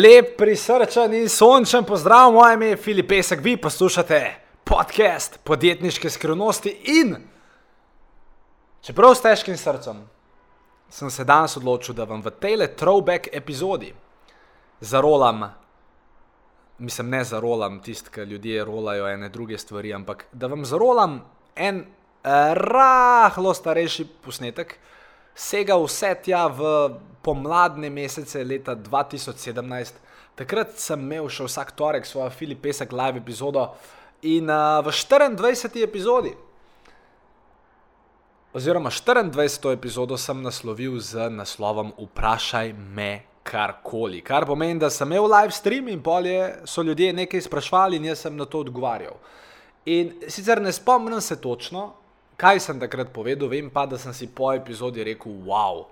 lep, prisrčen in sončen pozdrav, moje ime je Filip Pesek, vi poslušate podcast podjetniške skrivnosti in čeprav s težkim srcem sem se danes odločil, da vam v tej throwback epizodi zarolam, mislim, ne zarolam tisti, ki ljudje rolajo ene druge stvari, ampak da vam zarolam en eh, rahlo starejši posnetek, sega vse tja v pomladne mesece leta 2017. Takrat sem imel še vsak torek svojo Filip Pesek live epizodo in uh, v 24. epizodi, oziroma 24. epizodo sem naslovil z naslovom Vprašaj me karkoli. Kar pomeni, da sem imel live stream in polje so ljudje nekaj sprašvali in jaz sem na to odgovarjal. In sicer ne spomnim se točno, kaj sem takrat povedal, vem pa, da sem si po epizodi rekel, wow.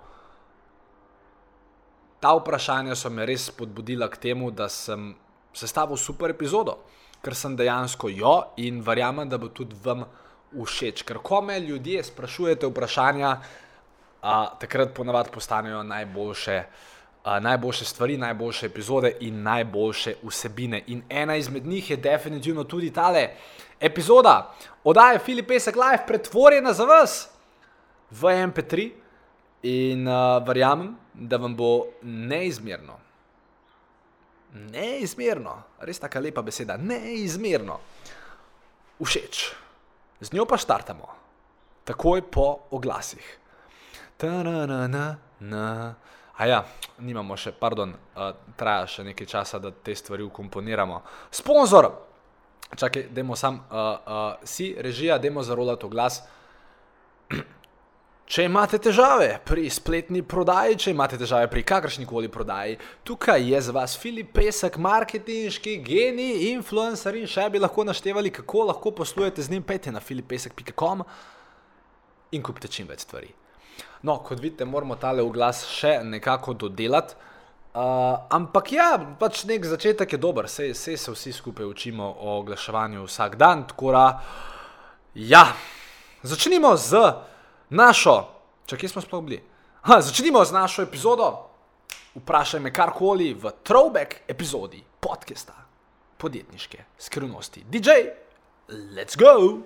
Ta vprašanja so me res spodbudila k temu, da sem sestavil super epizodo, ker sem dejansko jo in verjamem, da bo tudi vam všeč. Ker ko me ljudje sprašujete vprašanja, a, takrat ponavadi postanejo najboljše. Uh, najboljše stvari, najboljše epizode in najboljše vsebine. In ena izmed njih je definitivno tudi tale epizoda oddaje Filip Pesek Live, pretvorjena za vas v MP3 in uh, verjamem, da vam bo neizmerno, neizmerno, res tako lepa beseda, neizmerno všeč. Z njo pa štartamo, takoj po oglasih. A ja, nimamo še, pardon, uh, traja še nekaj časa, da te stvari ukomponiramo. Sponzor Čakaj, demo sam, uh, uh, si režija, demo zarolati v glas. Če imate težave pri spletni prodaji, če imate težave pri kakršni koli prodaji, tukaj je za vas Filip Pesek, marketinški genij, influencer in še bi lahko naštevali, kako lahko poslujete z njim. Pejte na filipesek.com in kupite čim več stvari. No, kot vidite, moramo tale v glas še nekako dodelati. Uh, ampak ja, pač nek začetek je dober, vse se vsi skupaj učimo o oglaševanju vsak dan. Da, ja, začnimo z našo, če kje smo sploh bili. Ha, začnimo z našo epizodo. Vprašaj me karkoli v throwback epizodi podcasta podjetniške skrivnosti. DJ, let's go!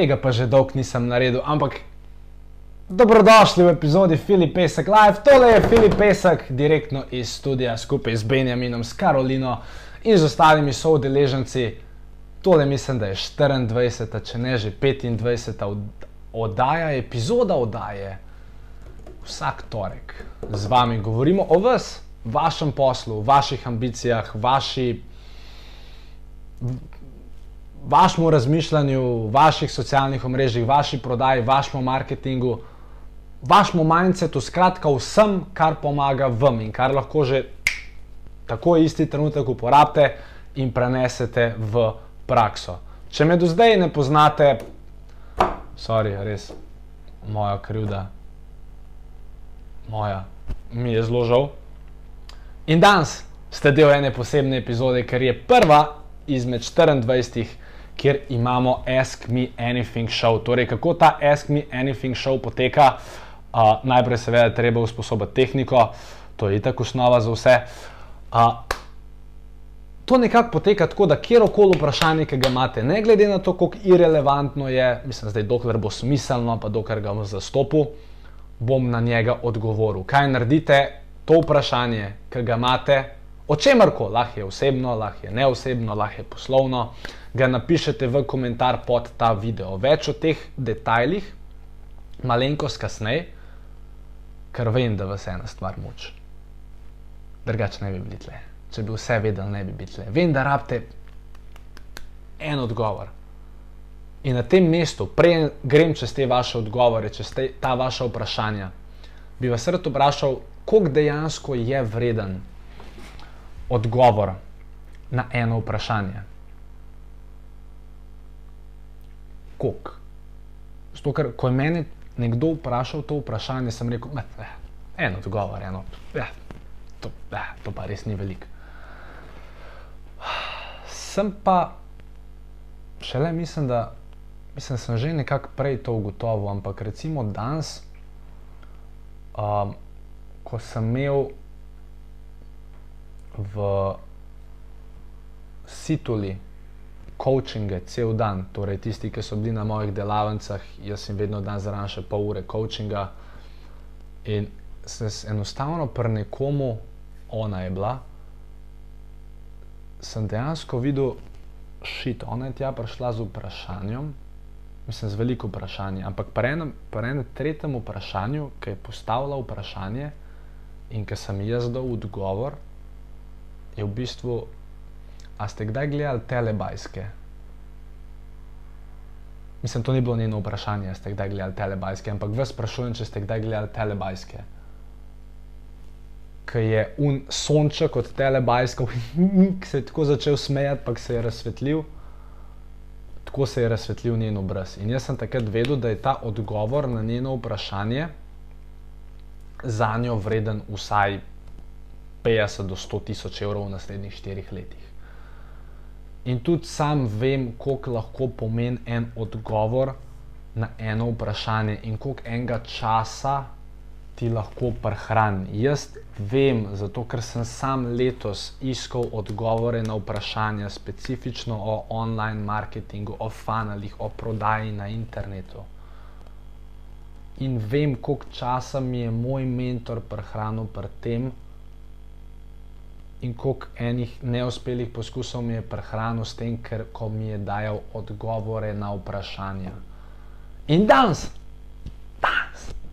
Tega pa že dolgo nisem naredil, ampak Dobrodošli v epizodi Filip Pesek Live. Tole je Filip Pesek, direktno iz studia skupaj z Benjaminom, s Karolino in z ostalimi soudeleženci. Tole mislim, da je 24, če ne že 25 oddaja, epizoda oddaje. Vsak torek z vami govorimo o vas, vašem poslu, vaših ambicijah, vaši, vašemu razmišljanju, vaših socialnih omrežjih, vaši prodaji, vašemu marketingu vašemu mindsetu, skratka vsem, kar pomaga vam in kar lahko že tako isti trenutek uporabite in prenesete v prakso. Če me do zdaj ne poznate, sorry, res moja krivda, moja, mi je zelo žal. In danes ste del ene posebne epizode, ker je prva izmed 24, kjer imamo Ask Me Anything Show. Torej, kako ta Ask Me Anything Show poteka. Uh, najprej, seveda, treba usposobiti tehniko, to je itak osnova za vse. Uh, to nekako poteka tako, da kjerkoli vprašanje, ki ga imate, ne glede na to, kako irrelevantno je, mislim, da dokler bo smiselno, pa dokler ga bom zastopil, bom na njega odgovoril. Kaj naredite, to vprašanje, ki ga imate, o čemer koli, lahko je osebno, lahko je neosebno, lahko je poslovno, ga napišete v komentar pod ta video. Več o teh detajlih, malenkost kasneje ker vem, da vas ena stvar muči. Drugače ne bi bili tle. Če bi vse vedeli, ne bi bili tle. Vem, da rabite en odgovor. In na tem mestu, prej grem čez te vaše odgovore, čez te, ta vaša vprašanja, bi vas rad vprašal, koliko dejansko je vreden odgovor na eno vprašanje. Koliko? Zato, ker ko je meni nekdo vprašal to vprašanje, sem rekel, da je en odgovor, eno, eh, to, eh, to pa res ni veliko. Sem pa šele mislim, da mislim, sem že nekako prej to ugotovil, ampak recimo danes, um, ko sem imel v Situli coachinge cel dan, torej tisti, ki so bili na mojih delavnicah, jaz sem vedno dan zraven še pol ure coachinga. In sem enostavno pri nekomu, ona je bila, sem dejansko videl, šit, ona je tja prišla z vprašanjem, mislim, z veliko vprašanjem, ampak pri enem, pri enem tretjem vprašanju, ki je postavila vprašanje in ki sem jaz dal odgovor, je v bistvu, a ste kdaj gledali telebajske? Mislim, to ni bilo njeno vprašanje, ste kdaj gledali telebajske, ampak vas sprašujem, če ste kdaj gledali telebajske. Ki je un sonček od telebajska, ki se je tako začel smejati, pa se je razsvetlil tako se je razsvetlil njen obraz. In jaz sem takrat vedel, da je ta odgovor na njeno vprašanje za njo vreden vsaj 50 do 100 tisoč evrov v naslednjih štirih letih. In tudi sam vem, koliko lahko pomeni en odgovor na eno vprašanje in koliko enega časa ti lahko prehrani. Jaz vem, zato ker sem sam letos iskal odgovore na vprašanja, specifično o online marketingu, o funnelih, o prodaji na internetu. In vem, koliko časa mi je moj mentor prehranil pri tem, in koliko enih neuspelih poskusov mi je prehranil s tem, ker ko mi je dajal odgovore na vprašanja. In danes,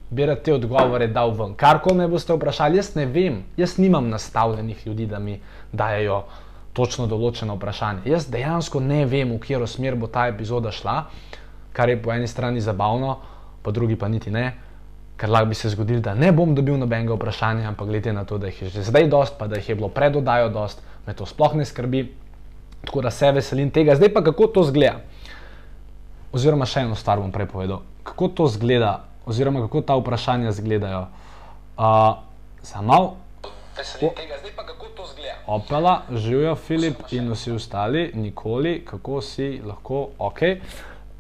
bi rad te odgovore dal ven. Kar koli me boste vprašali, jaz ne vem, jaz nimam nastavljenih ljudi, da mi dajo točno določeno vprašanje. Jaz dejansko ne vem, v katero smer bo ta epizoda šla, kar je po eni strani zabavno, po drugi pa niti ne. Ker lahko bi se zgodilo, da ne bom dobil nobenega vprašanja, ampak glede na to, da jih je že zdaj dost, pa da jih je bilo predodajo dost, me to sploh ne skrbi. Tako da se veselim tega. Zdaj pa kako to zgleda. Oziroma še eno stvar bom prepovedal. Kako to zgleda oziroma kako ta vprašanja izgledajo. Uh, Samo. Veselim tega, zdaj pa kako to zgleda. Opela, živijo Filip in vsi ostali, nikoli, kako si lahko ok.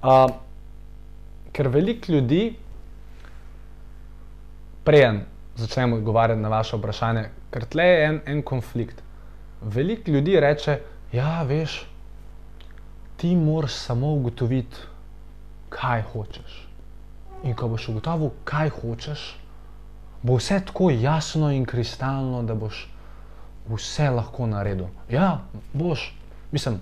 Uh, ker veliko ljudi, prejem začnemo odgovarjati na vaše vprašanje, ker tle je en, en konflikt. Veliko ljudi reče, ja, veš, ti moraš samo ugotoviti, kaj hočeš. In ko boš ugotovil, kaj hočeš, bo vse tako jasno in kristalno, da boš vse lahko naredil. Ja, boš, mislim,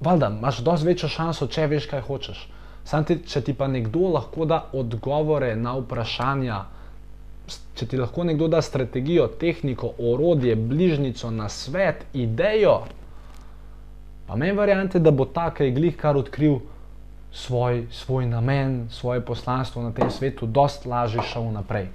valjda, imaš dosti večjo šanso, če veš, kaj hočeš. Sam ti, če ti pa nekdo lahko da odgovore na vprašanja, če ti lahko nekdo da strategijo, tehniko, orodje, bližnico, na svet, idejo, pa meni variante, da bo ta, ki je glih kar odkril svoj, svoj namen, svoje poslanstvo na tem svetu, dosta lažje šel naprej.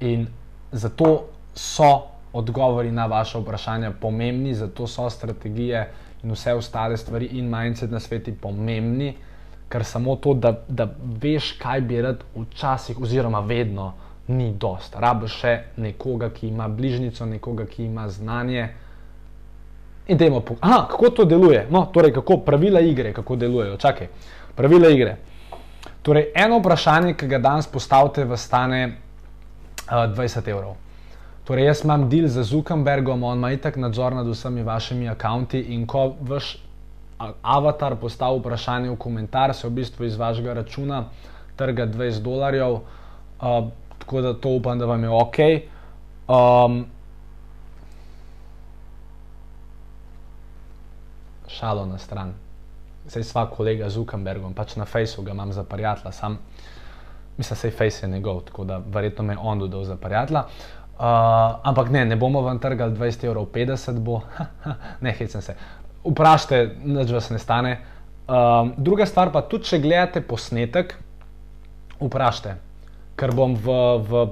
In zato so odgovori na vaše vprašanja pomembni, zato so strategije in vse ostale stvari in mindset na svetu pomembni, ker samo to, da, da veš, kaj bi rad včasih, oziroma vedno, ni dost. Rabiš še nekoga, ki ima bližnico, nekoga, ki ima znanje. In da imamo, kako to deluje, no, torej kako pravila igre, kako delujejo. Čakaj, pravila igre. Torej, eno vprašanje, ki ga danes postavite, vas stane uh, 20 evrov. Torej, jaz imam deal z Zuckerbergom, on ima itak nadzor nad vsemi vašimi računi in ko vaš avatar postavi vprašanje v komentar, se v bistvu iz vašega računa trga 20 dolarjev, uh, tako da to upam, da vam je ok. Um, šalo na stran. Sej sva kolega z Zuckerbergom, pač na Facebooku ga imam za prijatelja, sam mislim, da se Face je njegov, tako da verjetno me je on dodal za prijatelja. Uh, ampak ne, ne bomo vam trgali 20 evrov, 50 bo, ne hecem se. Vprašajte, nič vas ne stane. Um, druga stvar pa, tudi če gledate posnetek, vprašajte, ker bom, v, v,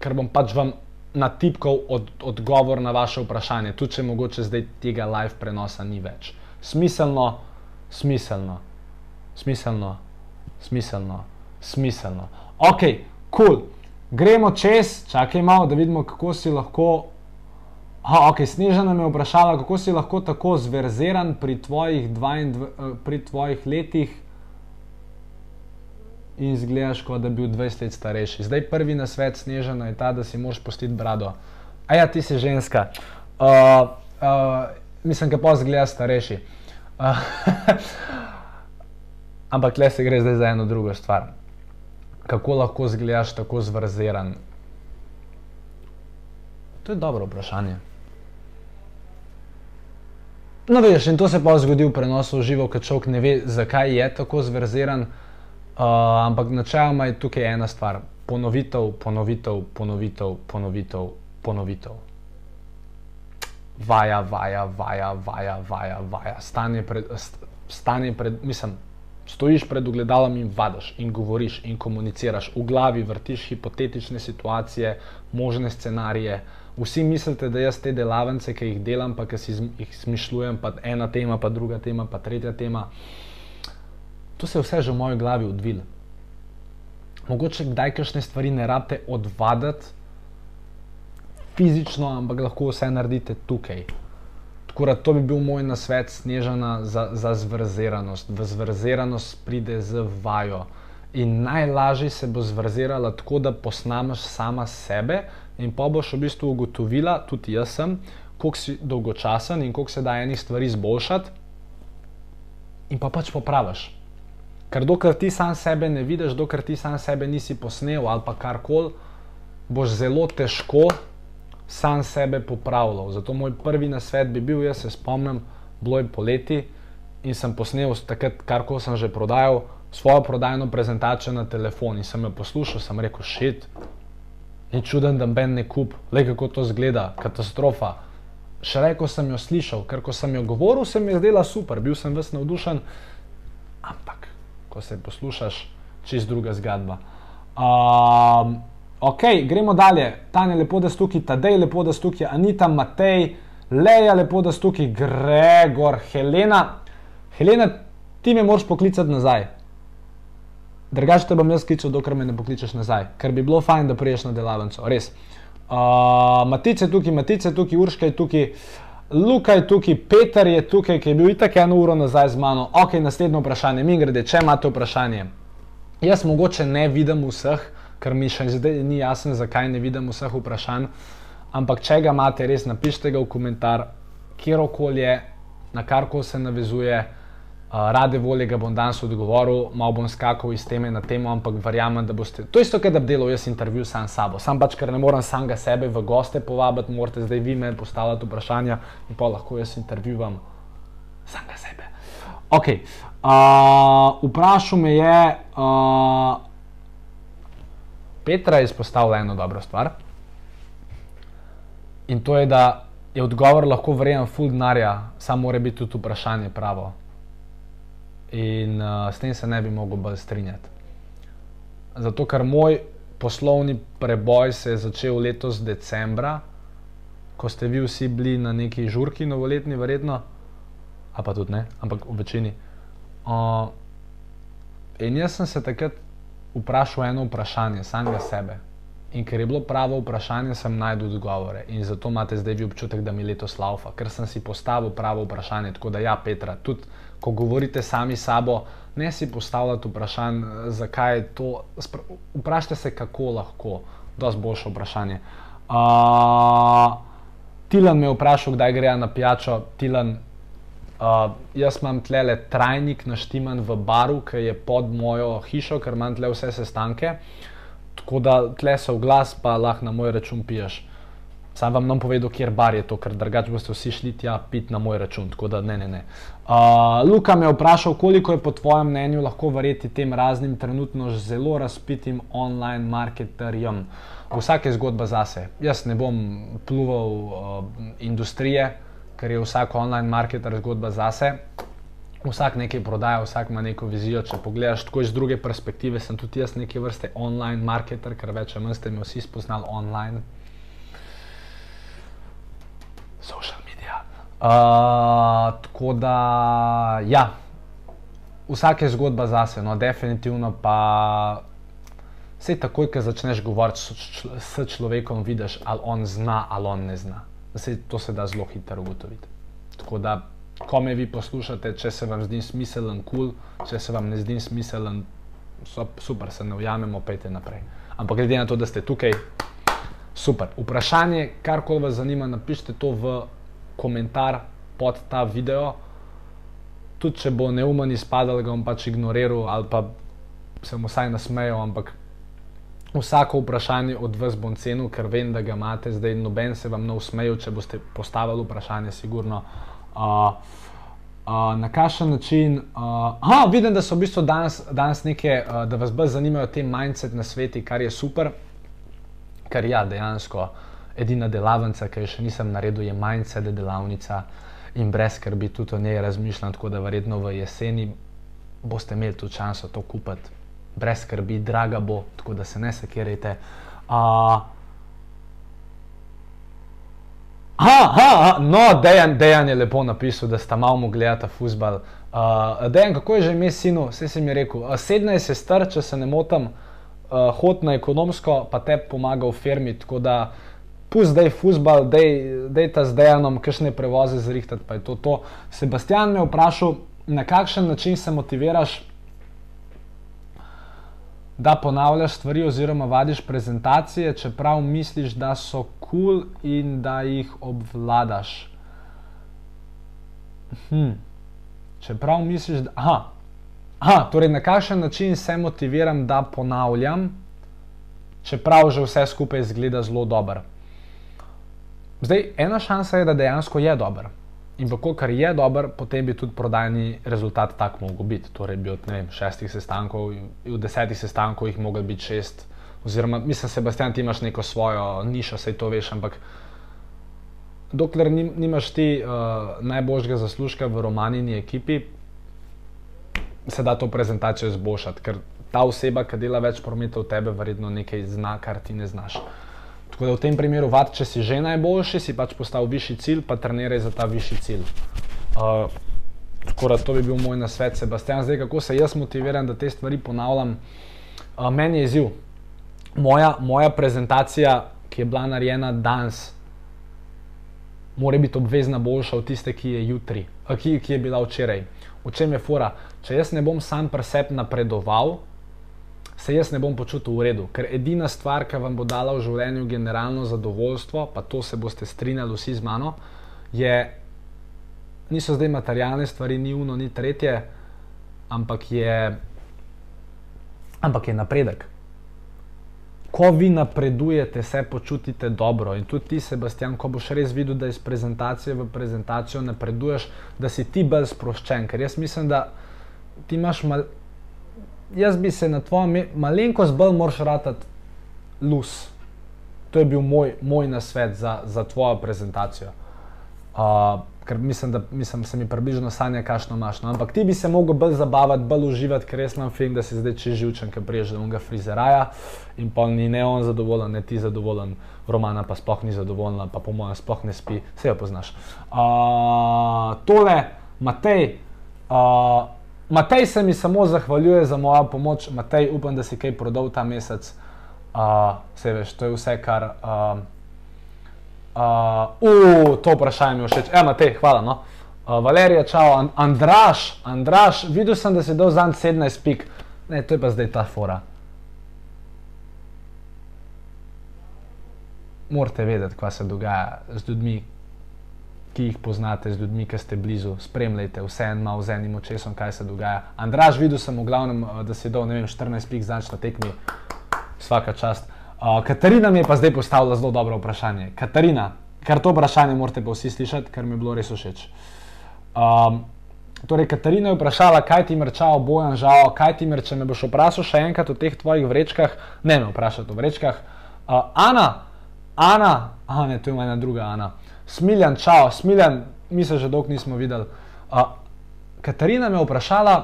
ker bom pač vam natipkal od, odgovor na vaše vprašanje, tudi če mogoče zdaj tega live prenosa ni več. Smiselno, smiselno, smiselno, smiselno, smiselno. Ok, kul. Cool. Gremo čez, čakaj malo, da vidimo, kako si lahko. Aha, ok, Snežana me je vprašala, kako si lahko tako zverziran pri tvojih, 22, eh, pri tvojih letih in izgledaš, kot da bi bil 20 let starejši. Zdaj prvi na svet Snežana je ta, da si moraš postiti brado. A ja, ti si ženska. Uh, uh, mislim, da pa zgleda starejši. Uh, ampak le se gre zdaj za eno drugo stvar kako lahko zgledaš tako zvrziran? To je dobro vprašanje. No, veš, in to se pa zgodi v prenosu živo, ker človek ne ve, zakaj je tako zvrziran. Uh, ampak načeloma je tukaj ena stvar: ponovitev, ponovitev, ponovitev, ponovitev, ponovitev. Vaja, vaja, vaja, vaja, vaja, vaja. Stanje pred, stanje pred, mislim, stojiš pred ogledalom in vadiš, in govoriš, in komuniciraš, v glavi vrtiš hipotetične situacije, možne scenarije. Vsi mislite, da jaz te delavnice, ki jih delam, pa ki si jih smišljujem, pa ena tema, pa druga tema, pa tretja tema. To se je vse že v moji glavi odvilo. Mogoče kdaj kakšne stvari ne rabite odvaditi fizično, ampak lahko vse naredite tukaj. Tako da to bi bil moj nasvet, snežena za, za zvrzeranost. V zvrzeranost pride z vajo. In najlažje se bo zvrzerala tako, da posnameš sama sebe, in pa boš v bistvu ugotovila, tudi jaz sem, koliko si dolgočasen in koliko se da enih stvari izboljšati, in pa pač popraviš. Ker dokler ti sam sebe ne vidiš, dokler ti sam sebe nisi posnel ali pa karkoli, boš zelo težko sam sebe popravljal. Zato moj prvi nasvet bi bil, jaz se spomnim, bilo je poleti in sem posnel takrat, kar ko sem že prodajal, svojo prodajno prezentacijo na telefon in sem jo poslušal, sem rekel, šit, ni čuden, da ben ne kup, le kako to zgleda, katastrofa. Še reko sem jo slišal, ker ko sem jo govoril, se mi je zdela super, bil sem ves navdušen, ampak ko se poslušaš, čist druga zgodba. Um, Ok, gremo dalje. Tanja, lepo da stuki, Tadej, lepo da stuki, Anita, Matej, Leja, lepo da stuki, Gregor, Helena. Helena, ti me moraš poklicati nazaj. Drugače te bom jaz klical, dokler me ne pokličeš nazaj, ker bi bilo fajn, da priješ na delavnico, res. Uh, Matice tukaj, Matice tukaj, Urška je tukaj, Luka je tukaj, Peter je tukaj, ki je bil itak eno uro nazaj z mano. Ok, naslednje vprašanje, mi grede, če imate vprašanje. Jaz mogoče ne vidim vseh, ker mi še zdaj ni jasno, zakaj ne vidim vseh vprašanj. Ampak, če ga imate, res napišite ga v komentar, kjer okolje, na kar ko se navezuje. Uh, rade volje ga bom danes odgovoril, malo bom skakal iz teme na temo, ampak verjamem, da boste. To je isto, kot da bi delal jaz intervju sam s sabo. Sam pač, ker ne morem samega sebe v goste povabiti, morate zdaj vi me postavljati vprašanja in pa lahko jaz intervjuvam samega sebe. Ok, uh, vprašal me je. Uh, Petra je izpostavila eno dobro stvar. In to je, da je odgovor lahko vreden full denarja, samo mora biti tudi vprašanje pravo. In uh, s tem se ne bi mogel bolj strinjati. Zato, ker moj poslovni preboj se je začel letos decembra, ko ste vi vsi bili na neki žurki, novoletni, verjetno, a pa tudi ne, ampak v večini. Uh, in jaz sem se takrat vprašal eno vprašanje, samega sebe. In ker je bilo pravo vprašanje, sem najdel odgovore. In zato imate zdaj vi občutek, da mi letos laufa, ker sem si postavil pravo vprašanje. Tako da, ja, Petra, tudi ko govorite sami sabo, ne si postavljate vprašanj, zakaj je to. Vprašajte se, kako lahko, je boljše vprašanje. Uh, Tilan me je vprašal, kdaj gre na pijačo. Tilan, Uh, jaz imam tle le trajnik naštiman v baru, ki je pod mojo hišo, ker imam tle vse sestanke. Tako da tle so v glas, pa lahko na moj račun piješ. Sam vam nam povedal, kjer bar je to, ker drugače boste vsi šli tja pit na moj račun. Tako da ne, ne, ne. Uh, Luka me je vprašal, koliko je po tvojem mnenju lahko verjeti tem raznim trenutno zelo razpitim online marketerjem. Vsake zgodba zase. Jaz ne bom pluval uh, industrije ker je vsak online marketer zgodba zase. vsak nekaj prodaja, vsak ima neko vizijo. Če pogledaš tako iz druge perspektive, sem tudi jaz neke vrste online marketer, ker več ali manj ste me vsi spoznali online. Social media. Uh, tako da, ja, vsak je zgodba zase, no, definitivno pa. Vse takoj, ko začneš govoriti s, čl s človekom, vidiš, ali on zna ali on ne zna. Vse to se da zelo hitro ugotoviti. Tako da, ko me vi poslušate, če se vam zdi smiselen, kul, cool, če se vam ne zdi smiselen, so, super, se ne ujamemo, pejte naprej. Ampak glede na to, da ste tukaj, super. Vprašanje, karkoli vas zanima, napišite to v komentar pod ta video. Tudi če bo neumen izpadal, ga bom pač ignoriral ali pa se mu vsaj nasmejal, ampak vsako vprašanje od vas bom cenil, ker vem, da ga imate, zdaj noben se vam ne usmeju, če boste postavili vprašanje, sigurno. Uh, uh, na kakšen način, uh, aha, vidim, da so v bistvu danes, danes neke, uh, da vas bolj zanimajo te mindset na sveti, kar je super, ker ja, dejansko edina delavnica, ki jo še nisem naredil, je mindset delavnica in brez skrbi tudi o njej razmišljam, tako da verjetno v jeseni boste imeli tudi šanso to kupiti brez skrbi, draga bo, tako da se ne sekirajte. Uh, Ha, ha, no, dejan, dejan je lepo napisal, da sta malo gledata futbal. Uh, dejan, kako je že ime sinu, vse si mi rekel. Uh, 17 je star, če se ne motim, hod na ekonomsko, pa te pomaga v firmi. Tako da, pusti zdaj futbal, dej ta z dejanom, kakšne prevoze zrihtati. Pa je to to. Sebastian me je vprašal, na kakšen način se motiviraš da ponavljaš stvari oziroma vadiš prezentacije, čeprav misliš, da so kul cool in da jih obvladaš. Hm. Čeprav misliš, da. Aha. Aha, torej na kakšen način se motiviram, da ponavljam, čeprav že vse skupaj izgleda zelo dobro. Zdaj, ena šansa je, da dejansko je dobro. In v kar je dober, potem bi tudi prodajni rezultat tak mogel biti. Torej, bi od vem, šestih sestankov, v desetih sestankov jih mogel biti šest. Oziroma, mislim, Sebastian, ti imaš neko svojo nišo, sej to veš, ampak dokler nimaš ti uh, najboljšega zaslužka v romanini ekipi, se da to prezentacijo izboljšati, ker ta oseba, ki dela več prometa od tebe, verjetno nekaj zna, kar ti ne znaš. Tako da v tem primeru, vat, če si že najboljši, si pač postavil višji cilj, pa treniraj za ta višji cilj. Uh, tako da to bi bil moj nasvet, Sebastian. Zdaj, kako se jaz motiviram, da te stvari ponavljam. Uh, meni je izziv. Moja, moja prezentacija, ki je bila narejena danes, mora biti obvezna boljša od tiste, ki je jutri, uh, ki, ki je bila včeraj. V čem je fora? Če jaz ne bom sam pri sebi napredoval, se jaz ne bom počutil v redu. Ker edina stvar, ki vam bo dala v življenju generalno zadovoljstvo, pa to se boste strinjali vsi z mano, je, niso zdaj materialne stvari, ni uno, ni tretje, ampak je, ampak je napredek. Ko vi napredujete, se počutite dobro. In tudi ti, Sebastian, ko boš res videl, da iz prezentacije v prezentacijo napreduješ, da si ti bolj sproščen. Ker jaz mislim, da ti imaš malo jaz bi se na tvojem malenkost bolj moraš ratati lus. To je bil moj, moj nasvet za, za tvojo prezentacijo. Uh, ker mislim, da mislim, se mi približno sanja, kakšno imaš. No? Ampak ti bi se mogel bolj zabavati, bolj uživati, ker res imam film, da si zdaj čez živčen, ker priješ do unega frizeraja in pa ni ne on zadovoljen, ne ti zadovoljen, romana pa sploh ni zadovoljna, pa po mojem sploh ne spi, vse jo poznaš. Uh, tole, Matej, uh, Matej se mi samo zahvaljuje za mojo pomoč, Matej, upam, da si kaj prodal ta mesec. Uh, se veš, to je vse, kar. Uh, uh, to vprašanje mi je všeč. Evo, Matej, hvala. No? Uh, Valerija, čau, And Andraš, Andraš, videl sem, da si dal za 17 pik. Ne, to je pa zdaj ta fora. Morate vedeti, kaj se dogaja z ljudmi, ki jih poznate, z ljudmi, ki ste blizu, spremljajte vse en malo z enim očesom, kaj se dogaja. Andraž, videl sem v glavnem, eh, da si dal vem, 14 pik znač na tekmi, vsaka čast. Uh, Katarina mi je pa zdaj postavila zelo dobro vprašanje. Katarina, kar to vprašanje morate pa vsi slišati, ker mi je bilo res všeč. Um, torej, Katarina je vprašala, kaj ti mrčao, bojan žal, kaj ti mrče, me boš vprašal še enkrat o teh tvojih vrečkah, ne me vprašati o vrečkah. Uh, Ana, Ana, aha, ne, to je ena druga Ana. Smiljan, čau, smiljan, mi se že dolgo nismo videli. Uh, Katarina me vprašala,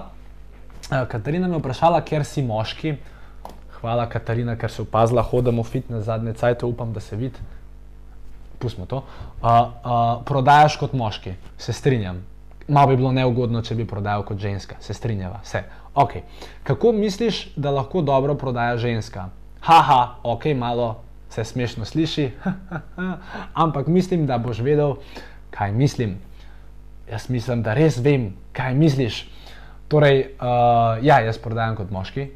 uh, Katarina me vprašala, ker si moški. Hvala, Katarina, ker si opazila, hodimo v fitness zadnje cajt, upam, da se vidi. Pustimo to. Uh, uh, prodajaš kot moški, se strinjam. Malo bi bilo neugodno, če bi prodajal kot ženska, se strinjava, vse. Okay. Kako misliš, da lahko dobro prodaja ženska? Haha, ok, malo se smešno sliši, ampak mislim, da boš vedel, kaj mislim. Jaz mislim, da res vem, kaj misliš. Torej, uh, ja, jaz prodajam kot moški,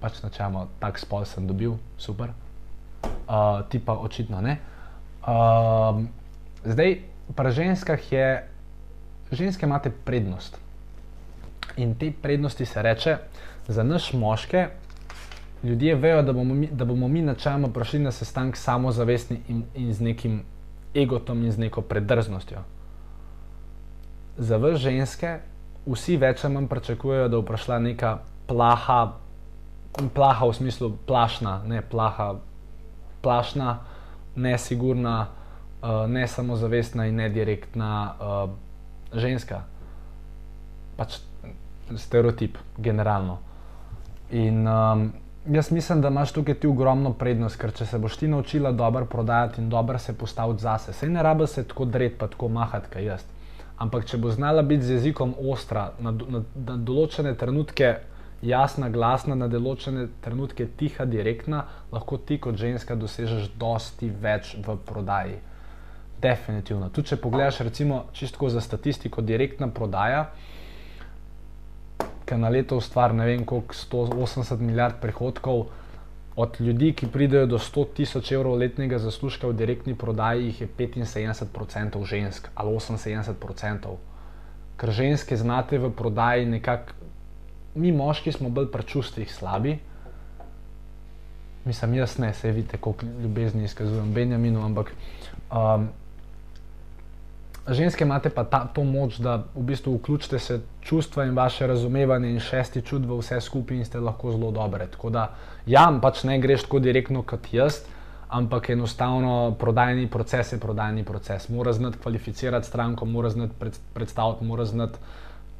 pač načeloma tak spol sem dobil, super, uh, ti pa očitno ne. Uh, zdaj, pri ženskah je, ženske imate prednost. In te prednosti se reče, za naš moške, ljudje vejo, da bomo mi, da bomo mi načeloma prišli na sestanek samozavestni in, in z nekim egotom in z neko predrznostjo. Za vas ženske, vsi več ali manj pričakujejo, da bo prišla neka plaha, plaha v smislu plašna, ne plaha, plašna, nesigurna, uh, ne samozavestna in nedirektna uh, ženska. Pač stereotip, generalno. In um, jaz mislim, da imaš tukaj ti ogromno prednost, ker če se boš ti naučila dobro prodajati in dobro se postaviti zase, se ne rabi se tako dret, pa tako mahati, kaj jaz. Ampak če bo znala biti z jezikom ostra, na, na, na določene trenutke jasna, glasna, na določene trenutke tiha, direktna, lahko ti kot ženska dosežeš dosti več v prodaji. Definitivno. Tudi če pogledaš, recimo, čisto za statistiko, direktna prodaja, ki na leto ustvari ne vem koliko, 180 milijard prihodkov, od ljudi, ki pridejo do 100 tisoč evrov letnega zaslužka v direktni prodaji, jih je 75% žensk ali 78%. Ker ženske znate v prodaji nekako, mi moški smo bolj pri čustvih slabi. Mislim, jaz ne, se vidite, koliko ljubezni izkazujem Benjaminu, ampak um, ženske imate pa ta, to moč, da v bistvu vključite se čustva in vaše razumevanje in šesti čut v vse skupaj in ste lahko zelo dobre. Tako da, ja, pač ne greš tako direktno kot jaz, ampak enostavno prodajni proces je prodajni proces. Mora znati kvalificirati stranko, mora znati pred, predstaviti, mora znati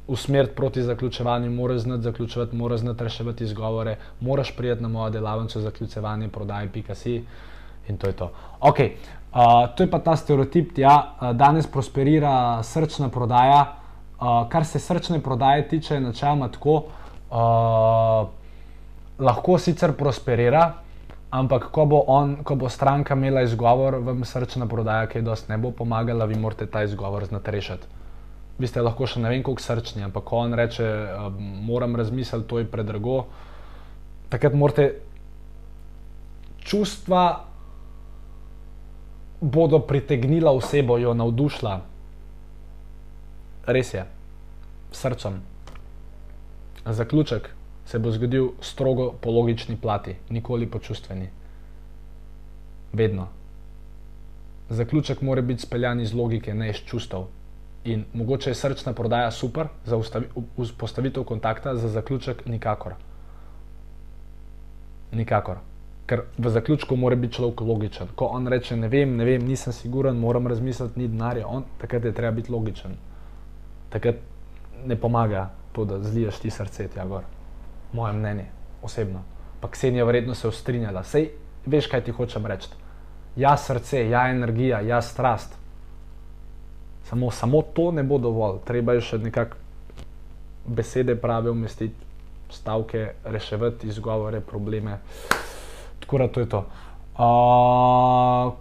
usmeriti proti zaključevanju, mora znati zaključevati, mora znati reševati izgovore, moraš prijeti na mojo delavnico zaključevanje, prodaj, pika si. In to je to. Okay. To je pa ta stereotip, da ja, danes prosperira srčna prodaja. Uh, kar se srčne prodaje tiče, načeloma tako, uh, lahko sicer prosperira, ampak ko bo, on, ko bo stranka imela izgovor, vam srčna prodaja, ki je dosti ne bo pomagala, vi morate ta izgovor znati rešiti. Vi ste lahko še ne vem, koliko srčni, ampak ko on reče, uh, moram razmisliti, to je predrago, takrat morate čustva bodo pritegnila osebo, jo navdušila. Res je, srcem. Zaključek se bo zgodil strogo po logični plati, nikoli po čustveni. Vedno. Zaključek mora biti speljan iz logike, ne iz čustev. In mogoče je srčna prodaja super za vzpostavitev kontakta, za zaključek nikakor. Nikakor ker v zaključku mora biti človek logičen. Ko on reče, ne vem, ne vem, nisem siguren, moram razmisliti, ni denarja, on takrat je treba biti logičen. Takrat ne pomaga to, da zliješ ti srce tja gor. Moje mnenje, osebno. Pa Ksenija vredno se ustrinjala. Sej veš, kaj ti hočem reči. Ja, srce, ja, energija, ja, strast. Samo, samo to ne bo dovolj, treba je še nekako besede prave umestiti, stavke, reševati izgovore, probleme. Tako da to je to. Uh,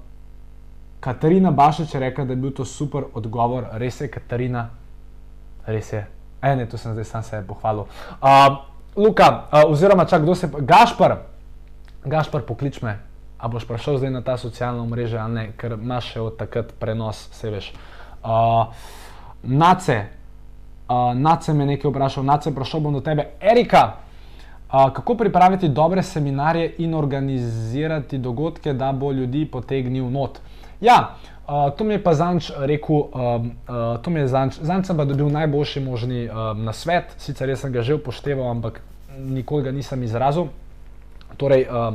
Katarina Bašič je rekla, da je bil to super odgovor, res je, Katarina, res je. E, ne, to sem zdaj sam sebe pohvalil. Uh, Luka, uh, oziroma čak, kdo se, Gašpar, Gašpar, poklič me, a boš prišel zdaj na ta socialna mreža ali ne, ker imaš še od takrat prenos, se veš. Uh, nace, uh, Nace me nekaj vprašal, Nace, prišel bom do tebe. Erika, kako pripraviti dobre seminarje in organizirati dogodke, da bo ljudi potegnil not. Ja, uh, to mi je pa Zanč rekel, uh, uh, to mi je Zanč, Zanč sem pa dobil najboljši možni uh, nasvet, sicer jaz sem ga že upošteval, ampak nikoli ga nisem izrazil. Torej, uh,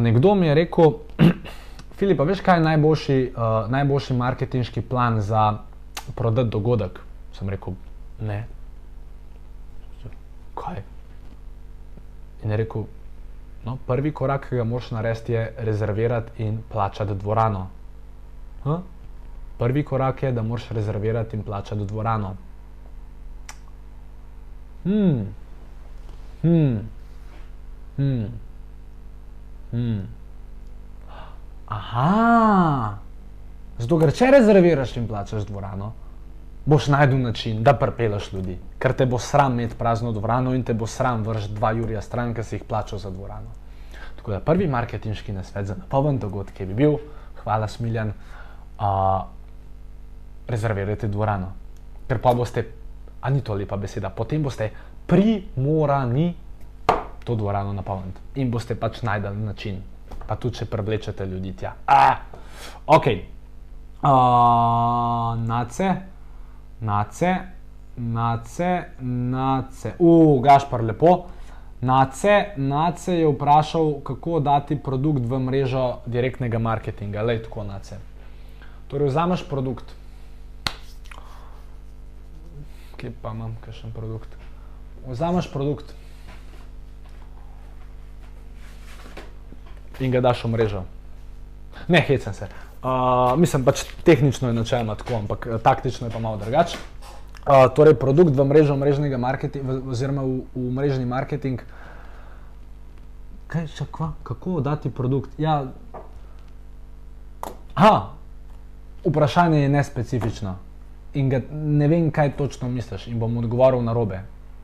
nekdo mi je rekel, Filip, veš kaj je najboljši, uh, najboljši marketinški plan za prodati dogodek? Sem rekel, ne. Kaj? In je rekel, no, prvi korak, ki ga moraš narediti, je rezervirati in plačati dvorano. Huh? Prvi korak je, da moraš rezervirati in plačati dvorano. Hmm. Hmm. Hmm. Hmm. Aha. Zato, ker če rezerviraš in plačaš dvorano, boš najdel način, da prepelaš ljudi. Ker te bo sram imeti prazno dvorano in te bo sram vršiti dva Jurija stran, ki si jih plačal za dvorano. Tako da prvi marketinški nasvet za napoln dogodek je bi bil, hvala Smiljan, uh, rezervirajte dvorano. Ker pa boste, a ni to lepa beseda, potem boste primorani to dvorano napolniti in boste pač najdel način, pa tudi če prevlečete ljudi tja. Ah! Ok, uh, nace, nace, nace, nace, uf, gašpar lepo. Nace, nace je vprašal, kako dati produkt v mrežo direktnega marketinga, le tako. Torej, vzameš produkt. Kje pa imam, kakšen produkt? Vzameš produkt in ga daš v mrežo. Ne, hecam se. Uh, mislim, pač tehnično je načeloma tako, ampak eh, taktično je pa malo drugače. Uh, torej, produkt v mrežo mrežnega marketinga, oziroma v, v mrežni marketing. Kaj, čakva, kako dati produkt? Ja, aha, vprašanje je nespecifično in ga, ne vem, kaj točno misliš, in bom odgovoril na robe.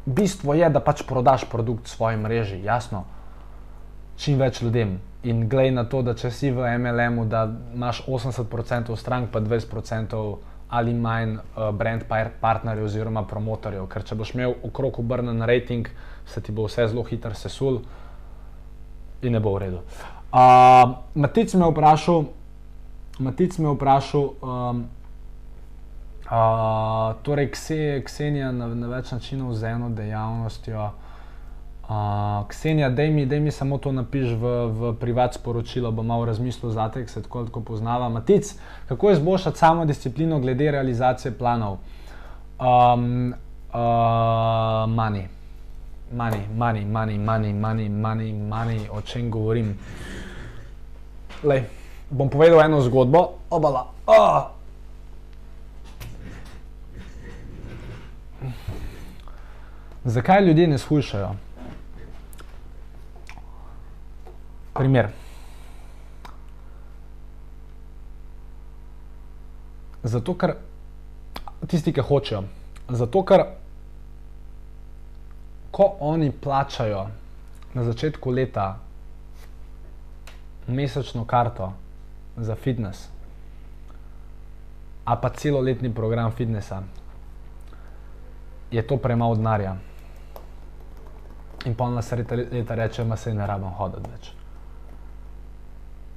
Bistvo je, da pač prodaš produkt svoji mreži, jasno, čim več ljudem. In glej na to, da če si v MLM-u, da imaš 80% strank, pa 20% ali manj uh, brand partnerjev oziroma promotorjev. Ker če boš imel okrog obrnen rating, se ti bo vse zelo hitro sesul in ne bo v redu. Uh, Matic me je vprašal, Matic me je vprašal, um, uh, torej Ksenija na, na več načinov z eno dejavnostjo. Uh, Ksenija, dej mi, mi samo to napiš v, v privat sporočilo, bom malo razmislil za te, ki se tako tako poznava. Matic, kako izboljšati samo disciplino glede realizacije planov? Mani. Mani, mani, mani, mani, mani, mani, mani, o čem govorim. Lej, bom povedal eno zgodbo, obala. Oh. Zakaj ljudje ne shujšajo? Primer. Zato, ker tisti, ki hočejo, zato, ker ko oni plačajo na začetku leta mesečno karto za fitness, a pa celoletni program fitnessa, je to premalo denarja. In pa na sredi leta reče, da se ne rabim hoditi več.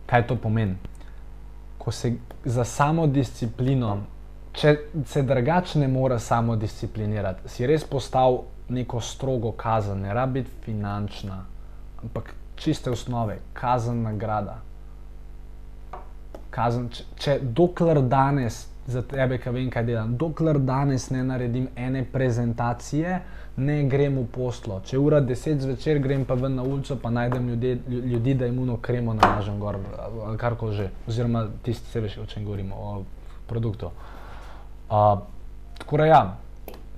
Kaj to pomeni? Ko se za samo disciplino, če se drugače ne more samo disciplinirati, si res postal neko strogo kazen, ne rabi biti finančna, ampak čiste osnove, kazen, nagrada. Kazen, če, če dokler danes za tebe, ki vem, kaj delam. Dokler danes ne naredim ene prezentacije, ne grem v poslo. Če ura 10 zvečer grem pa ven na ulico, pa najdem ljudi, ljudi da jim uno kremo namažem gor ali kar koli že. Oziroma tisti, se veš, o čem govorimo, o produktu. Uh, tako da ja,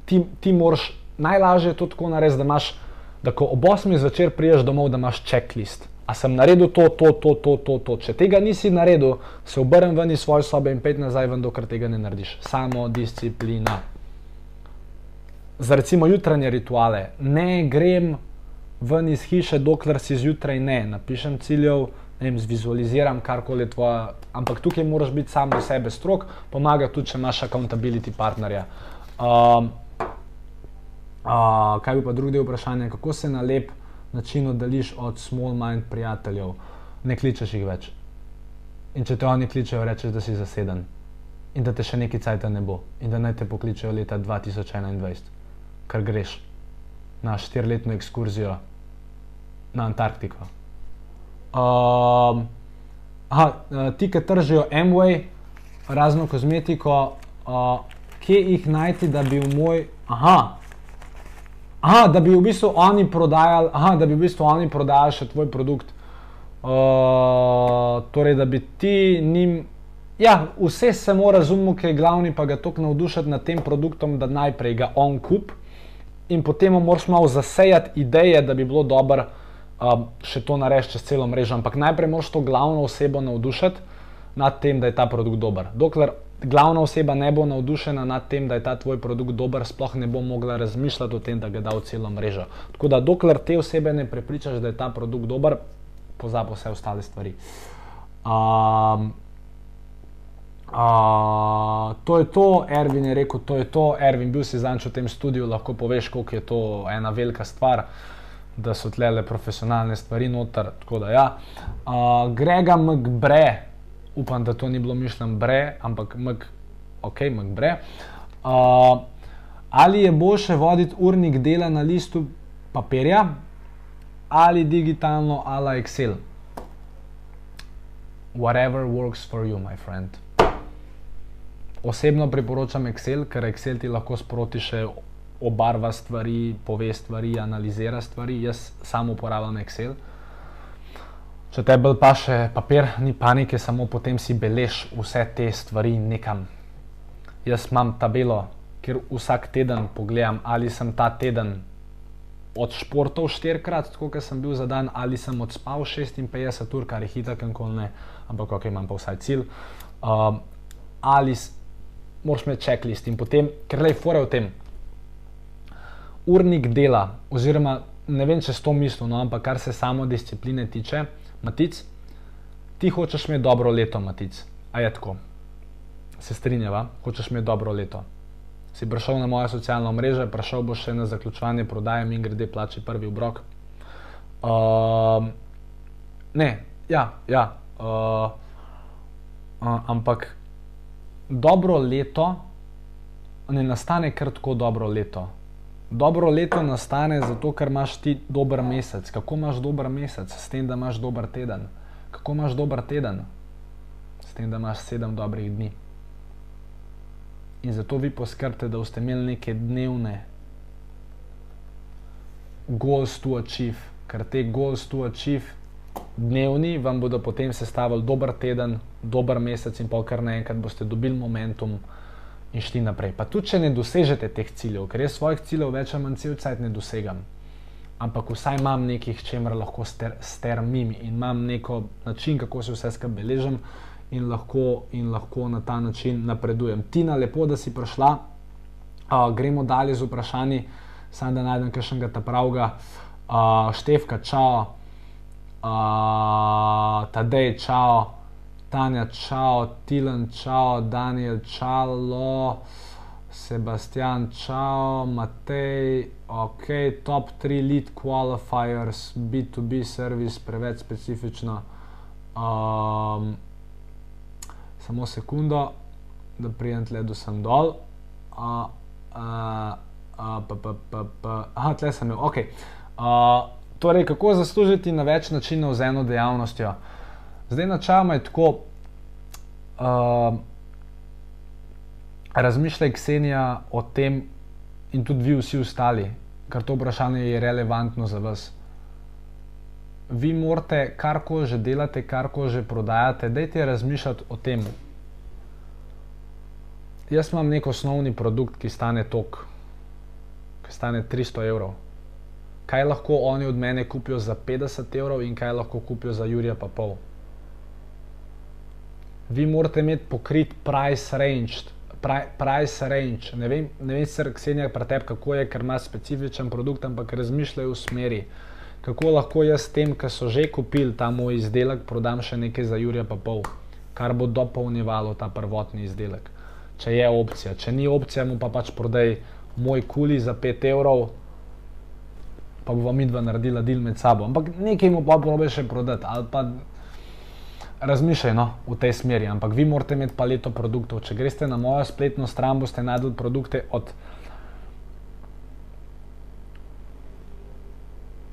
ti, ti moraš, najlažje je to tako narediti, da imaš, da ko ob 8 zvečer priješ domov, da imaš checklist a sem naredil to, to, to, to, to, to. Če tega nisi naredil, se obrnem ven iz svoje sobe in pet nazaj, ven, dokler tega ne narediš. Samo disciplina. Za recimo jutranje rituale. Ne grem ven iz hiše, dokler si zjutraj ne. Napišem ciljev, ne vem, zvizualiziram karkoli je tvoja. Ampak tukaj moraš biti sam do sebe strok, pomaga tudi, če imaš accountability partnerja. Um, uh, kaj bi pa drugi del vprašanja, kako se nalep način oddališ od small mind prijateljev, ne kličeš jih več. In če te oni kličejo, rečeš, da si zaseden in da te še nekaj cajta ne bo in da naj te pokličejo leta 2021, ker greš na štirletno ekskurzijo na Antarktiko. Um, aha, ti, ki tržijo Amway, razno kozmetiko, uh, kje jih najti, da bi v moj. Aha. Aha, da bi v bistvu oni prodajali, aha, da bi v bistvu oni prodajali še tvoj produkt. Uh, torej, da bi ti njim. Ja, vse se mora razumeti, ker je glavni pa ga toliko navdušiti nad tem produktom, da najprej ga on kup in potem moraš malo zasejati ideje, da bi bilo dobro uh, še to narediti čez celo mrežo. Ampak najprej moraš to glavno osebo navdušiti nad tem, da je ta produkt dober. Dokler glavna oseba ne bo navdušena nad tem, da je ta tvoj produkt dober, sploh ne bo mogla razmišljati o tem, da ga da v celo mrežo. Tako da dokler te osebe ne prepričaš, da je ta produkt dober, pozabi vse ostale stvari. Um, Uh, to je to, Ervin je rekel, to je to. Ervin, bil si zadnjič v tem studiu, lahko poveš, koliko je to ena velika stvar, da so tle le profesionalne stvari noter. Da, ja. uh, Grega McBre, upam, da to ni bilo mišljeno bre, ampak Mc, ok, McBre. Uh, ali je boljše voditi urnik dela na listu papirja ali digitalno ali Excel? Whatever works for you, my friend. Osebno priporočam Excel, ker Excel ti lahko sproti še obarva stvari, pove stvari, analizira stvari. Jaz samo uporabljam Excel. Če te bolj pa še papir, ni panike, samo potem si belež vse te stvari nekam. Jaz imam tabelo, kjer vsak teden pogledam, ali sem ta teden od športov štirikrat, tako kot sem bil za dan, ali sem odspal 56 ur, kar je hitro, kako ne, ampak ok, imam pa vsaj cilj. Um, ali moraš imeti checklist in potem, ker le fore v tem. Urnik dela, oziroma ne vem, če s to mislim, no, ampak kar se samo discipline tiče, matic, ti hočeš imeti dobro leto, matic. A je tako? Se strinjava, hočeš imeti dobro leto. Si prišel na moje socialno mrežo, prišel boš še na zaključovanje prodaje in grede plači prvi obrok. Uh, ne, ja, ja. Uh, uh, ampak dobro leto ne nastane kar tako dobro leto. Dobro leto nastane zato, ker imaš ti dober mesec. Kako imaš dober mesec? S tem, da imaš dober teden. Kako imaš dober teden? S tem, da imaš sedem dobrih dni. In zato vi poskrbite, da boste imeli neke dnevne goals to achieve, ker te goals to achieve dnevni vam bodo potem sestavili dober teden, dober mesec in pol kar naenkrat boste dobili momentum in šli naprej. Pa tudi, če ne dosežete teh ciljev, ker jaz svojih ciljev več ali manj cel cajt ne dosegam, ampak vsaj imam nekih, čemer lahko ster, strmim in imam neko način, kako se vse skupaj beležim in lahko, in lahko na ta način napredujem. Tina, lepo, da si prišla. Uh, gremo dalje z vprašanji, samo da najdem kakšnega ta pravga. Uh, Števka, čau uh, Tadej, čau, Tanja, čau, Tilan, čau, Daniel, čalo, Sebastian, čau, Matej, ok, top 3 lead qualifiers, B2B service, preveč specifično. Um, samo sekundo, da prijem tle, da sem dol. Uh, uh, uh, pa, pa, pa, pa. Aha, tle sem imel, ok. Uh, Torej, kako zaslužiti na več načinov z eno dejavnostjo? Zdaj, načeloma je tako, uh, razmišljaj, Ksenija, o tem, in tudi vi, vsi ostali, ker to vprašanje je relevantno za vas. Vi morate, kar ko že delate, kar ko že prodajate, dajte razmišljati o tem. Jaz imam nek osnovni produkt, ki stane tok, ki stane 300 evrov kaj lahko oni od mene kupijo za 50 evrov in kaj lahko kupijo za Jurija pa pol. Vi morate imeti pokrit price range. Price range. Ne vem, ne vem sr, Ksenija, pretep, kako je, ker ima specifičen produkt, ampak razmišljajo v smeri, kako lahko jaz tem, ki so že kupili ta moj izdelek, prodam še nekaj za Jurija pa pol, kar bo dopolnjevalo ta prvotni izdelek. Če je opcija, če ni opcija, mu pa pač prodaj moj kuli za 5 evrov, pa bo mi dva naredila del med sabo. Ampak nekaj mu pa probe še prodati ali pa razmišljaj no, v tej smeri. Ampak vi morate imeti paleto produktov. Če greste na mojo spletno stran, boste najdel produkte od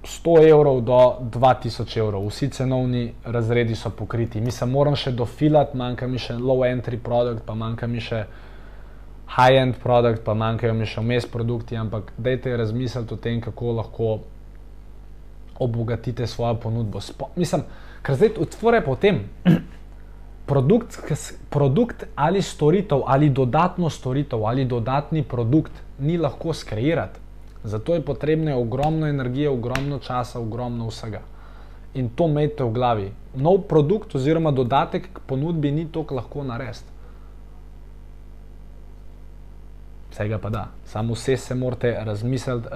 100 evrov do 2000 evrov. Vsi cenovni razredi so pokriti. Mi se moram še dofilati, manjka mi še low entry produkt, pa manjka mi še high-end produkt, pa manjkajo mi še vmes produkti, ampak dajte razmisliti o tem, kako lahko obogatite svojo ponudbo. Spo, mislim, ker zdaj otvore potem. Produkt, produkt ali storitev, ali dodatno storitev, ali dodatni produkt ni lahko skreirati. Zato je potrebno ogromno energije, ogromno časa, ogromno vsega. In to imejte v glavi. Nov produkt oziroma dodatek k ponudbi ni tako lahko narediti. Vsega pa da, samo vse se morate razmisliti,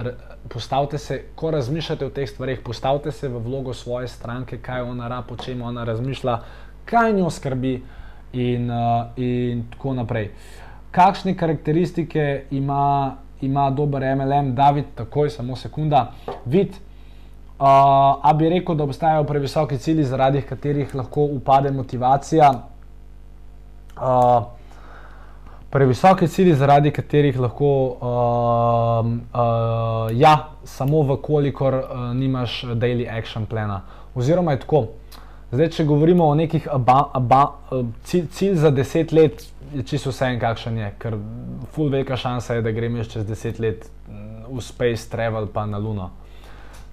postavite se, ko razmišljate o teh stvarih, postavite se v vlogo svoje stranke, kaj ona rab, o čem ona razmišlja, kaj njo skrbi in, uh, in tako naprej. Kakšne karakteristike ima, ima dober MLM, David, takoj, samo sekunda, vid. Uh, a bi rekel, da obstajajo previsoki cilji, zaradi katerih lahko upade motivacija. Uh, previsoki cilji, zaradi katerih lahko, uh, uh, ja, samo v kolikor uh, nimaš daily action plana. Oziroma tako. Zdaj, če govorimo o nekih aba, aba, cilj, cilj za deset let, je čisto vse en, kakšen je, ker full velika šansa je, da gremo čez deset let v space travel pa na Luno.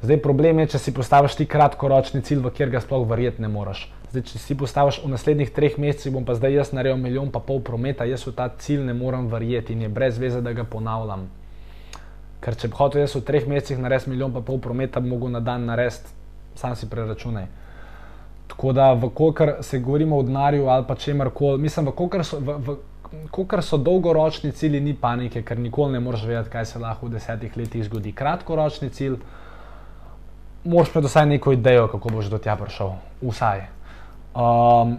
Zdaj, problem je, če si postaviš ti kratkoročni cilj, v kjer ga sploh verjeti ne moreš. Zdaj, če si postaviš v naslednjih treh mesecih, bom pa zdaj jaz naredil milijon pa pol prometa, jaz v ta cilj ne morem verjeti in je brez veze, da ga ponavljam. Ker če bi hotel jaz v treh mesecih narediti milijon pa pol prometa, bi mogel na dan narediti, sam si preračunaj. Tako da, kolikor se govorimo o denarju ali pa čemer koli, mislim, kolikor so, v, v, kolikor so dolgoročni cilji, ni panike, ker nikoli ne moreš vedeti, kaj se lahko v desetih letih zgodi. Kratkoročni cilj, moraš vsaj neko idejo, kako boš do tja prišel. Vsaj. Um,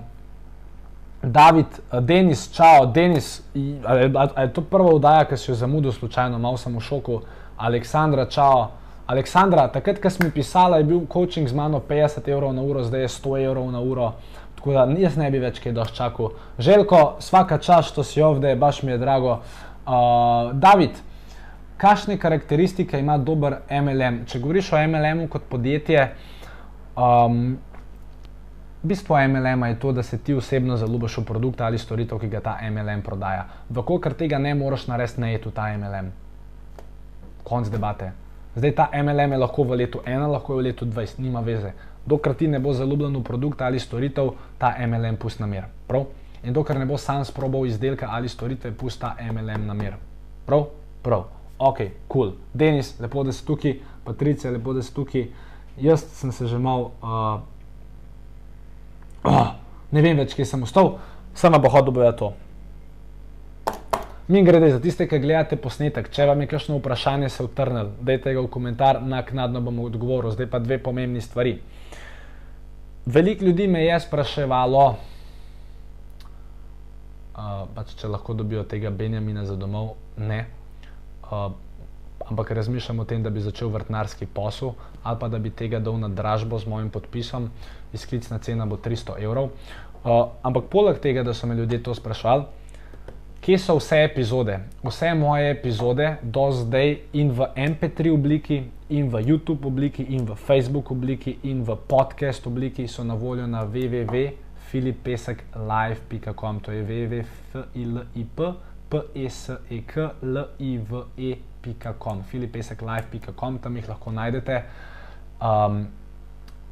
David, Denis, čau, Denis, ali, ali, je to prva vdaja, ki si jo zamudil, slučajno, malo sem v šoku. Aleksandra, čau. Aleksandra, takrat, ko si mi pisala, je bil coaching z mano 50 evrov na uro, zdaj je 100 evrov na uro. Tako da jaz ne bi več kaj dož čakal. Željko, svaka čas, to si ovde, baš mi je drago. Uh, David, kakšne karakteristike ima dober MLM? Če govoriš o MLM-u kot podjetje, um, Bistvo MLM je to, da se ti osebno zaljubiš v produkt ali storitev, ki ga ta MLM prodaja. Vkolikor tega ne moreš narediti, ne je tu ta MLM. Konc debate. Zdaj ta MLM je lahko v letu 1, lahko je v letu 20, nima veze. Dokler ti ne bo zaljubljen v produkt ali storitev, ta MLM pusti na mir. Prav? In dokler ne bo sam sprobal izdelka ali storitve, pusti ta MLM na mir. Prav? Prav. Ok, cool. Denis, lepo, da si tukaj, Patricija, lepo, da si tukaj. Jaz sem se že mal. Uh, oh, ne vem več, kje sem ostal, samo bo hodil boja to. Mi grede za tiste, ki gledate posnetek, če vam je kakšno vprašanje se utrnil, dajte ga v komentar, naknadno bom odgovoril. Zdaj pa dve pomembni stvari. Veliko ljudi me je spraševalo, uh, pač če lahko dobijo tega Benjamina za domov, ne. Uh, ampak razmišljam o tem, da bi začel vrtnarski posel ali pa da bi tega dal na dražbo z mojim podpisom izklicna cena bo 300 evrov. Uh, ampak poleg tega, da so me ljudje to sprašvali, kje so vse epizode? Vse moje epizode do zdaj in v MP3 obliki, in v YouTube obliki, in v Facebook obliki, in v podcast obliki so na voljo na www.filipeseklive.com. To je www.filipeseklive.com. filipeseklive.com, tam jih lahko najdete. Um,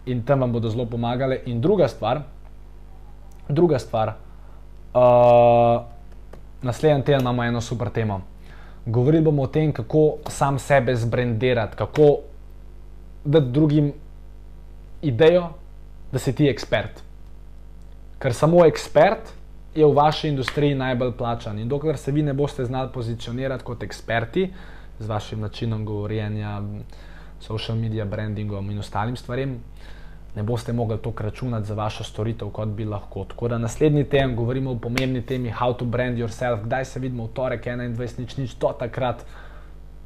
in tam vam bodo zelo pomagali. In druga stvar, druga stvar, uh, naslednji teden imamo eno super temo. Govorili bomo o tem, kako sam sebe zbrendirati, kako dati drugim idejo, da si ti ekspert. Ker samo ekspert je v vaši industriji najbolj plačan. In dokler se vi ne boste znali pozicionirati kot eksperti z vašim načinom govorjenja, social media brandingom in ostalim stvarem, ne boste mogli to računati za vašo storitev, kot bi lahko. Tako da naslednji teden govorimo o pomembni temi How to brand yourself, kdaj se vidimo v torek 21, nič, nič, to takrat.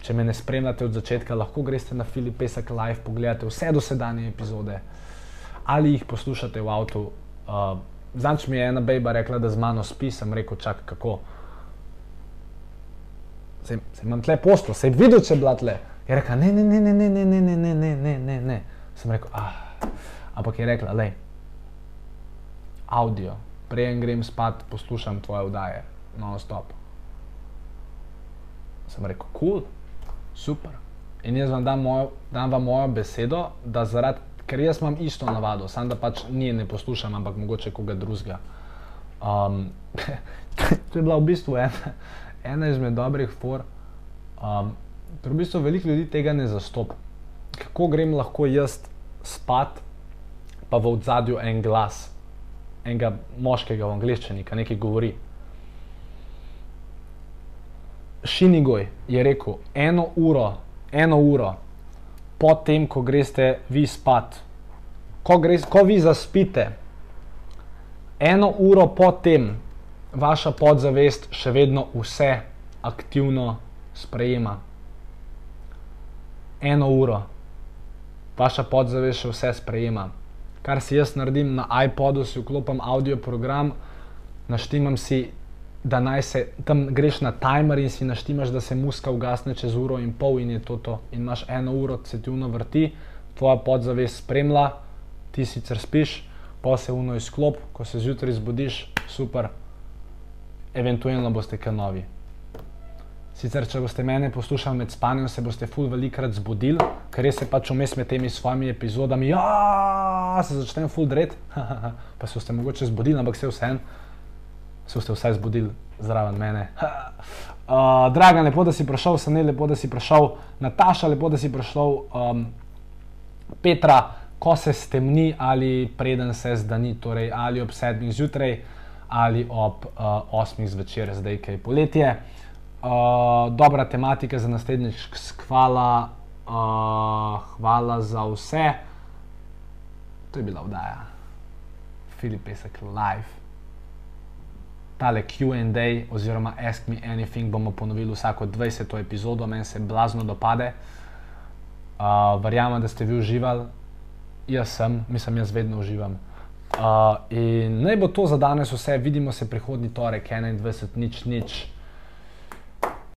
Če me ne spremljate od začetka, lahko greste na Filip Pesek Live, pogledate vse dosedanje epizode ali jih poslušate v avtu. Uh, Zanč mi je ena bejba rekla, da z mano spi, sem rekel, čakaj, kako. Se, imam tle postel, se je videl, če je bila tle. Je rekla, ne, ne, ne, ne, ne, ne, ne, ne, ne, ne, ne, ne. Sem rekel, ah ampak je rekla, je audio, prej grem spat, poslušam tvoje vdaje, non stop. Sem rekel, kul, cool, super. In jaz vam dam, mojo, dam vam mojo besedo, da zaradi, ker jaz imam isto navado, samo da pač ni ne poslušam, ampak mogoče koga drugega. Um, to je bila v bistvu ena, ena izmed dobrih for. Um, ker v bistvu veliko ljudi tega ne zastopa. Kako grem lahko jaz spat, pa v zadju en glas, enega moškega v angleščini, ki nekaj govori. Šinigoj je rekel, eno uro, eno uro po tem, ko greste vi spat, ko, gres, ko vi zaspite, eno uro po tem, vaša podzavest še vedno vse aktivno sprejema. Eno uro, vaša podzavest še vse sprejema. Kar si jaz naredim na iPodu, si vklopim audio program, naštimam si da naj se tam greš na timer in si naštimaš, da se muska ugasne čez uro in pol in je to to. In imaš eno uro, se ti uno vrti, tvoja podzavest spremlja, ti sicer spiš, pa se uno izklop, ko se zjutraj zbudiš, super, eventualno boste kaj novi. Sicer, če boste mene poslušali med spanjem, se boste ful velikrat zbudili, ker res se pač vmes med temi svojimi epizodami, ja, se začnem ful dret, pa se boste mogoče zbudili, ampak se vseeno se ste vsaj zbudili zraven mene. Uh, Draga, lepo, da si prišel, ne lepo, da si prišel, Nataša, lepo, da si prišel, um, Petra, ko se stemni ali preden se zdani, torej ali ob sedmih zjutraj ali ob uh, osmih zvečer, zdaj kaj poletje. Uh, dobra tematika za naslednjič, hvala, uh, hvala za vse. To je bila vdaja. Filip Pesek live tale QA oziroma Ask Me Anything bomo ponovili vsako 20. epizodo, meni se blazno dopade. Uh, verjamem, da ste vi uživali, jaz sem, mislim, jaz vedno uživam. Uh, in naj bo to za danes vse, vidimo se prihodnji torek, 21, nič, nič.